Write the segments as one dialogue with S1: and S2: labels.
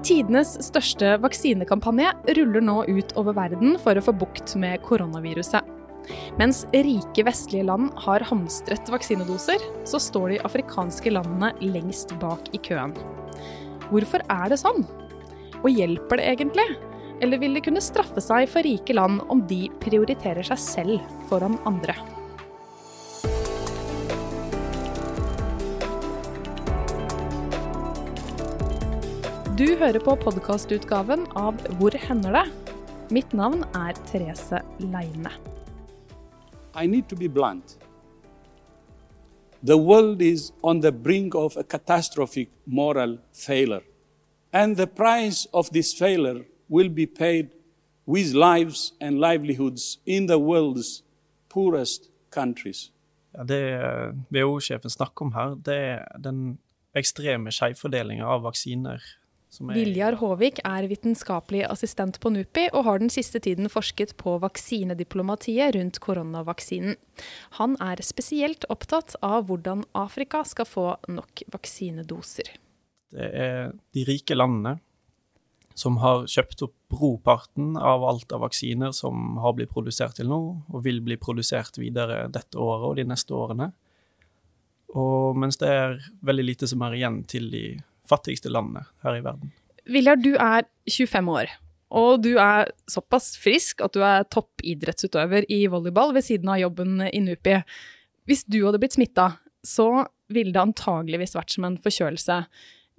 S1: Tidenes største vaksinekampanje ruller nå ut over verden for å få bukt med koronaviruset. Mens rike vestlige land har hamstret vaksinedoser, så står de afrikanske landene lengst bak i køen. Hvorfor er det sånn? Og hjelper det egentlig? Eller vil det kunne straffe seg for rike land om de prioriterer seg selv foran andre? Du hører på podkastutgaven av Hvor hender det? Mitt navn er Therese Leine.
S2: I need to be blunt. The world is on the brink of a catastrophic moral failure. And the price of this failure will be paid with lives and livelihoods in the world's poorest countries.
S3: Ja, det WHO-sjefen snakker om her, det er den ekstreme skjevfordelinga av vaksiner
S1: er... Viljar Håvik er vitenskapelig assistent på NUPI og har den siste tiden forsket på vaksinediplomatiet rundt koronavaksinen. Han er spesielt opptatt av hvordan Afrika skal få nok vaksinedoser.
S3: Det er de rike landene som har kjøpt opp broparten av alt av vaksiner som har blitt produsert til nå, og vil bli produsert videre dette året og de neste årene. Og mens det er veldig lite som er igjen til de fattigste landene her i verden.
S1: Viljar, du er 25 år, og du er såpass frisk at du er toppidrettsutøver i volleyball ved siden av jobben i NUPI. Hvis du hadde blitt smitta, så ville det antageligvis vært som en forkjølelse.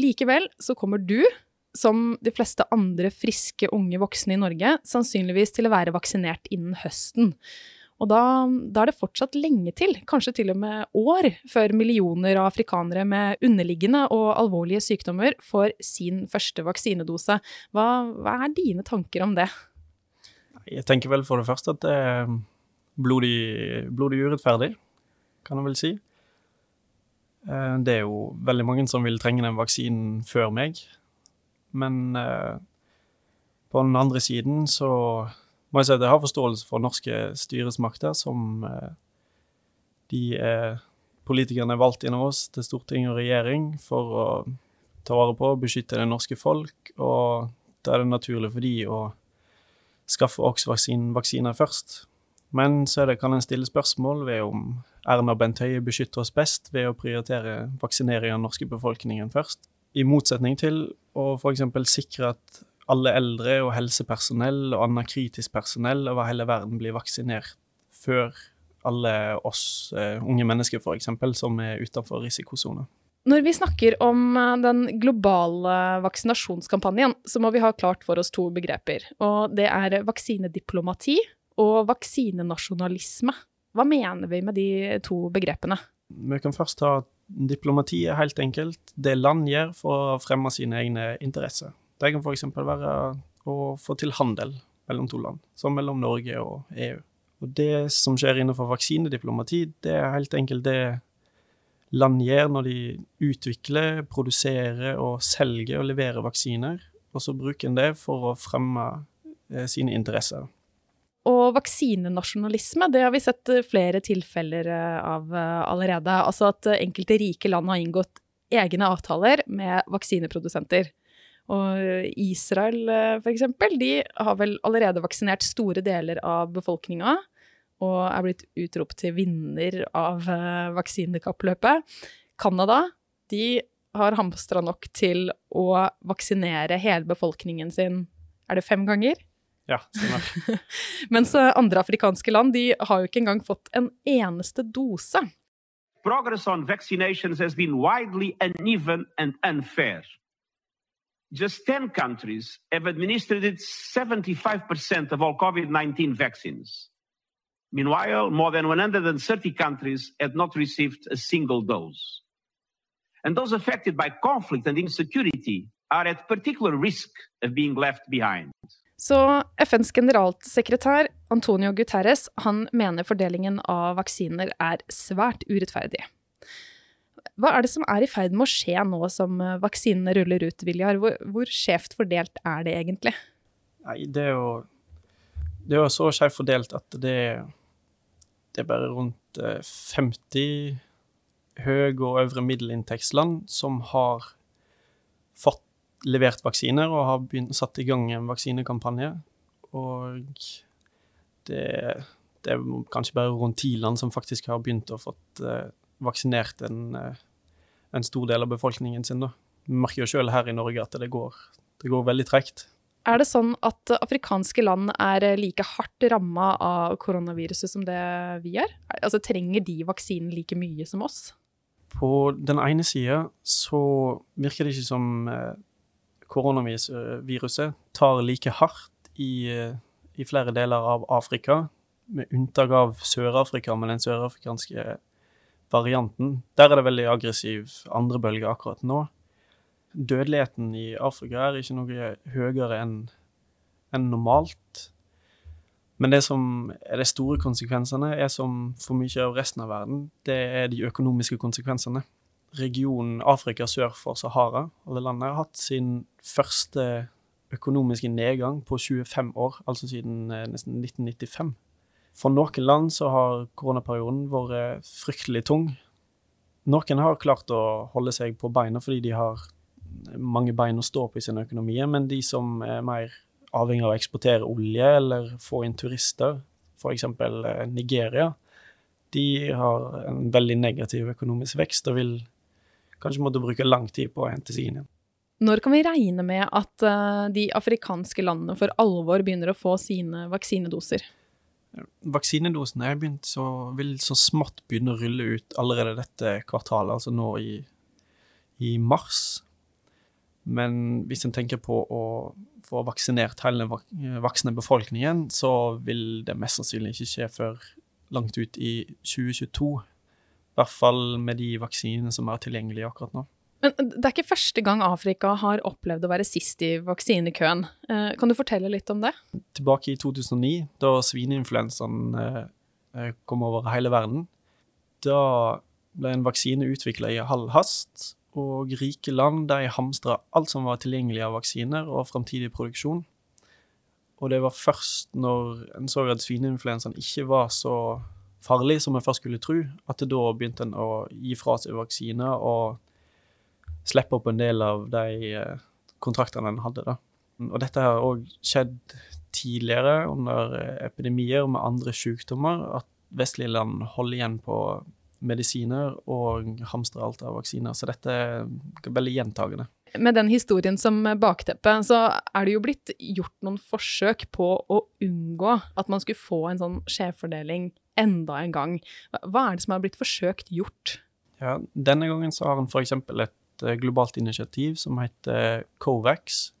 S1: Likevel så kommer du, som de fleste andre friske unge voksne i Norge, sannsynligvis til å være vaksinert innen høsten. Og da, da, er det fortsatt lenge til, kanskje til og med år, før millioner av afrikanere med underliggende og alvorlige sykdommer får sin første vaksinedose. Hva, hva er dine tanker om det?
S3: Jeg tenker vel for det første at det er blodig, blodig urettferdig, kan jeg vel si. Eh, det er jo veldig mange som vil trenge den vaksinen før meg, men eh, på den andre siden så må jeg si at jeg har forståelse for norske styresmakter som eh, de er Politikerne er valgt gjennom oss til storting og regjering for å ta vare på og beskytte det norske folk, og da er det naturlig for de å skaffe oss vaksiner først. Men så det, kan en stille spørsmål ved om Erna Bent Høie beskytter oss best ved å prioritere vaksinering av den norske befolkningen først, i motsetning til å f.eks. sikre at alle eldre og helsepersonell og annet kritisk personell over hele verden blir vaksinert før alle oss uh, unge mennesker, f.eks., som er utenfor risikosone.
S1: Når vi snakker om eh, den globale vaksinasjonskampanjen, så må vi ha klart for oss to begreper. Og det er vaksinediplomati og vaksinenasjonalisme. Hva mener vi med de to begrepene?
S3: Vi kan først ta diplomati er helt enkelt det land gjør for å fremme sine egne interesser. Det kan f.eks. være å få til handel mellom to land, som mellom Norge og EU. Og det som skjer innenfor vaksinediplomati, det er helt enkelt det land gjør når de utvikler, produserer og selger og leverer vaksiner, og så bruker en det for å fremme eh, sine interesser.
S1: Og vaksinenasjonalisme, det har vi sett eh, flere tilfeller eh, av allerede. Altså at enkelte rike land har inngått egne avtaler med vaksineprodusenter. Og Israel, eh, for eksempel, de har vel allerede vaksinert store deler av befolkninga. Og er blitt utropt til vinner av uh, vaksinekappløpet. Canada, de har hamstra nok til å vaksinere hele befolkningen sin, er det fem ganger?
S3: Ja, stemmer.
S1: Mens eh, andre afrikanske land de har jo ikke engang fått en eneste dose.
S4: Progress on vaccinations has been widely uneven and unfair. Just 10 countries have administered 75% of all COVID 19 vaccines. Meanwhile, more than 130 countries had not received a single dose. And those affected by conflict and insecurity are at particular risk of being left behind.
S1: Så FNs generalsekretær Antonio Guterres han mener fordelingen av vaksiner er svært urettferdig. Hva er det som er i ferd med å skje nå som eh, vaksinene ruller ut, Viljar? Hvor, hvor skjevt fordelt er det egentlig?
S3: Nei, det er jo Det er jo så skjevt fordelt at det, det er bare rundt 50 høy- og øvre middelinntektsland som har fått levert vaksiner og har begynt, satt i gang en vaksinekampanje. Og det, det er kanskje bare rundt ti land som faktisk har begynt å fått uh, vaksinert en, uh, en, stor del av befolkningen sin. Da. Vi merker jo selv her i Norge at det går, det går veldig tregt.
S1: Er det sånn at afrikanske land er like hardt ramma av koronaviruset som det vi er? Altså, trenger de vaksinen like mye som oss?
S3: På den ene sida så virker det ikke som eh, koronaviruset tar like hardt i, eh, i flere deler av Afrika, med unntak av Sør-Afrika, med den sørafrikanske varianten. Der er det veldig aggressiv andre bølge akkurat nå. Dødeligheten i Afrika er ikke noe høyere enn en normalt. Men det som er de store konsekvensene, er som for mye av resten av verden, det er de økonomiske konsekvensene regionen Afrika sør for Sahara, alle landene, har hatt sin første økonomiske nedgang på 25 år, altså siden eh, nesten 1995. For noen land så har koronaperioden vært fryktelig tung. Noen har klart å holde seg på beina fordi de har mange bein å stå på i sin økonomi, men de som er mer avhengig av å eksportere olje eller få inn turister, f.eks. Eh, Nigeria, de har en veldig negativ økonomisk vekst og vil kanskje måtte bruke lang tid på å hente seg inn igjen.
S1: Når kan vi regne med at uh, de afrikanske landene for alvor begynner å få sine vaksinedoser?
S3: Vaksinedosene så, vil så smått begynne å rulle ut allerede dette kvartalet, altså nå i, i mars. Men hvis en tenker på å få vaksinert hele den voksne befolkningen, så vil det mest sannsynlig ikke skje før langt ut i 2022 I hvert fall med de vaksinene som er tilgjengelige akkurat nå.
S1: Men det er ikke første gang Afrika har opplevd å være sist i vaksinekøen. Eh, kan du fortelle litt om det?
S3: Tilbake i 2009, da svineinfluensaen eh, eh, kom over hele verden. Da ble en vaksine utvikla i halv hast, og rike land de hamstra alt som var tilgjengelig av vaksiner og framtidig produksjon. Og det var først når en så at svineinfluensaen ikke var så farlig som en først skulle tro, at det da begynte en å gi fra seg vaksiner og slippe opp en del av de eh, kontraktene en hadde. da. Og dette har òg skjedd tidligere under eh, epidemier med andre sykdommer, at vestlige land holder igjen på medisiner og hamstrer alt av vaksiner. Så dette er veldig gjentagende.
S1: Med den historien som bakteppe, så er det jo blitt gjort noen forsøk på å unngå at man skulle få en sånn skjevfordeling enda en gang. Hva er det som har blitt forsøkt gjort?
S3: Ja, Denne gangen så har en f.eks. et eh, globalt initiativ som heter COVAX.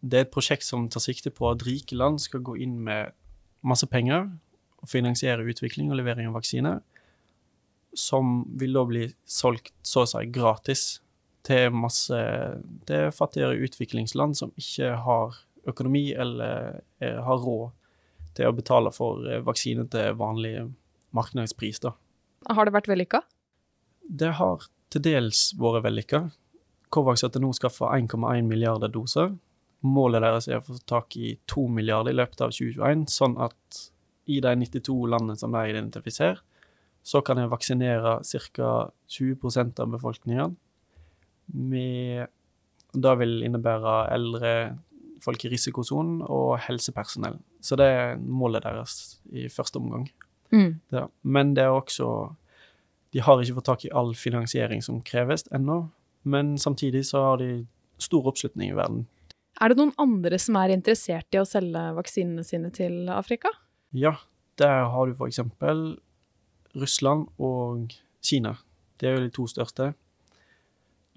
S3: Det er et prosjekt som tar sikte på at rike land skal gå inn med masse penger og finansiere utvikling og levering av vaksiner, som vil da bli solgt så å si gratis til masse til fattigere utviklingsland som ikke har økonomi eller eh, har råd til å betale for eh, vaksine til vanlig markedspris. da.
S1: Har det vært vellykka?
S3: Det har til dels vært vellykka. Covax har til nå skaffa 1,1 milliarder doser. Målet deres er å få tak i 2 milliarder i løpet av 2021, sånn at i de 92 landene som de identifiserer, så kan jeg vaksinere ca. 20% av befolkningen. Med, det vil innebære eldre folk i risikosonen og helsepersonell. Så det er målet deres i første omgang. Mm. Ja, men det er også De har ikke fått tak i all finansiering som kreves ennå, men samtidig så har de stor oppslutning i verden.
S1: Er det noen andre som er interessert i å selge vaksinene sine til Afrika?
S3: Ja, der har du eksempel Russland og Kina. Det er jo de to største.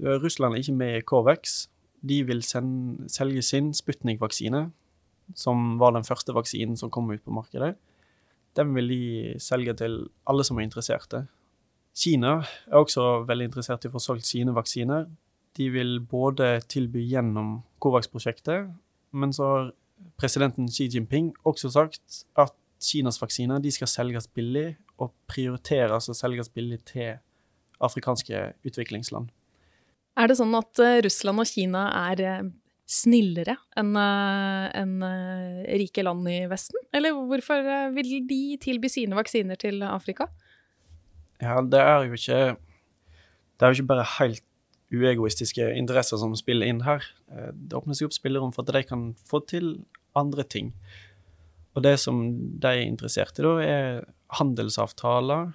S3: Russland er ikke med i Covax, de vil sende, selge sin Sputnik-vaksine, som var den første vaksinen som kom ut på markedet. Den vil de selge til alle som er interesserte. Kina er også veldig interessert i å få solgt sine vaksiner. De vil både tilby gjennom Covax-prosjektet, men så har presidenten Xi Jinping også sagt at Kinas vaksiner skal selges billig, og prioriteres å selges billig til afrikanske utviklingsland.
S1: Er det sånn at uh, Russland og Kina er uh, snillere enn uh, en, rike land i Vesten? Eller hvorfor vil de tilby sine vaksiner til Afrika?
S3: Ja, det er jo ikke Det er jo ikke bare helt uegoistiske interesser som spiller inn her. Eh, det åpnes jo opp spillerom for at de kan få til andre ting. Og det som de er interessert i, da, er handelsavtaler,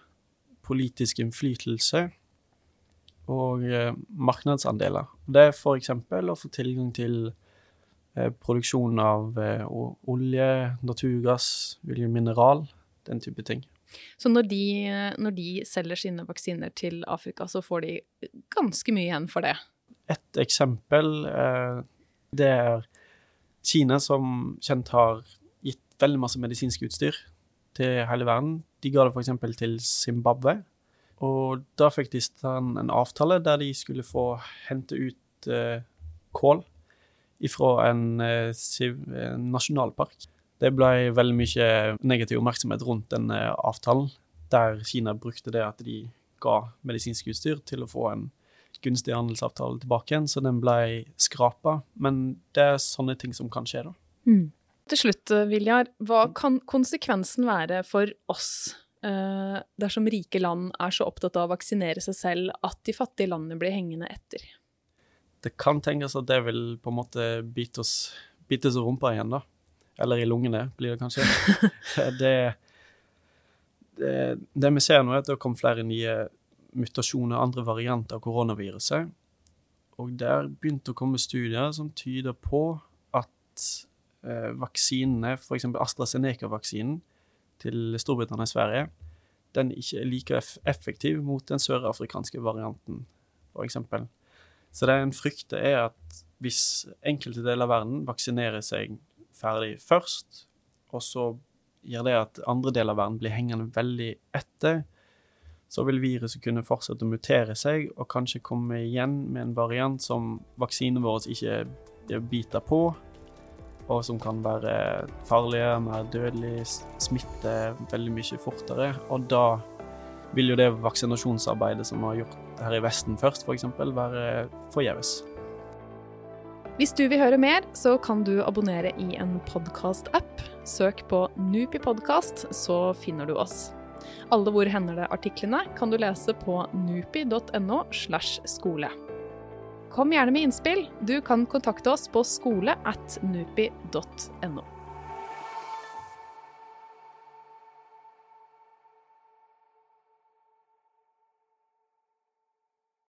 S3: politisk innflytelse og eh, markedsandeler. Det er f.eks. å få tilgang til eh, produksjon av olje, naturgass, mineral, den type ting.
S1: Så når de, når de, selger sine vaksiner til Afrika, så får de ganske mye igjen for det?
S3: Et eksempel eh, det er Kina, som kjent har gitt veldig masse medisinsk utstyr til hele verden. De ga det f.eks. til Zimbabwe. Og da fikk de stand en avtale der de skulle få hente ut eh, kål fra en, eh, en nasjonalpark. Det ble veldig mye negativ oppmerksomhet rundt den avtalen, der Kina brukte det at de ga medisinsk utstyr til å få en gunstig handelsavtale tilbake igjen, så den ble skrapa. Men det er sånne ting som kan skje, da.
S1: Mm. Til slutt, Viljar, hva kan konsekvensen være for oss eh, dersom rike land er så opptatt av å vaksinere seg selv at de fattige landene blir hengende etter?
S3: Det kan tenkes at det vil på en måte bite oss, bite oss rumpa igjen, da. Eller i lungene, blir det kanskje. det, det, det, vi ser nå, er at det kommet flere nye mutasjoner, andre varianter av koronaviruset. Og der begynte å komme studier som tyder på at eh, vaksinene, f.eks. AstraZeneca-vaksinen til Storbritannia og Sverige, den ikke er like effektiv mot den sørafrikanske varianten, f.eks. Så det en frykter, er at hvis enkelte deler av verden vaksinerer seg ferdig først, og så gjør det at andre deler av verden blir hengende veldig etter, så vil viruset kunne fortsette å mutere seg og kanskje komme igjen med en variant som vaksinene våre ikke biter på, og som kan være farligere, mer dødelig, smitte veldig mye fortere. Og da vil jo det vaksinasjonsarbeidet som vi har gjort her i Vesten først, f.eks., være forgjeves.
S1: Hvis du vil høre mer, så kan du abonnere i en podkast-app. Søk på Nupi podkast, så finner du oss. Alle Hvor hender det-artiklene kan du lese på nupi.no. slash skole. Kom gjerne med innspill. Du kan kontakte oss på skole at nupi.no.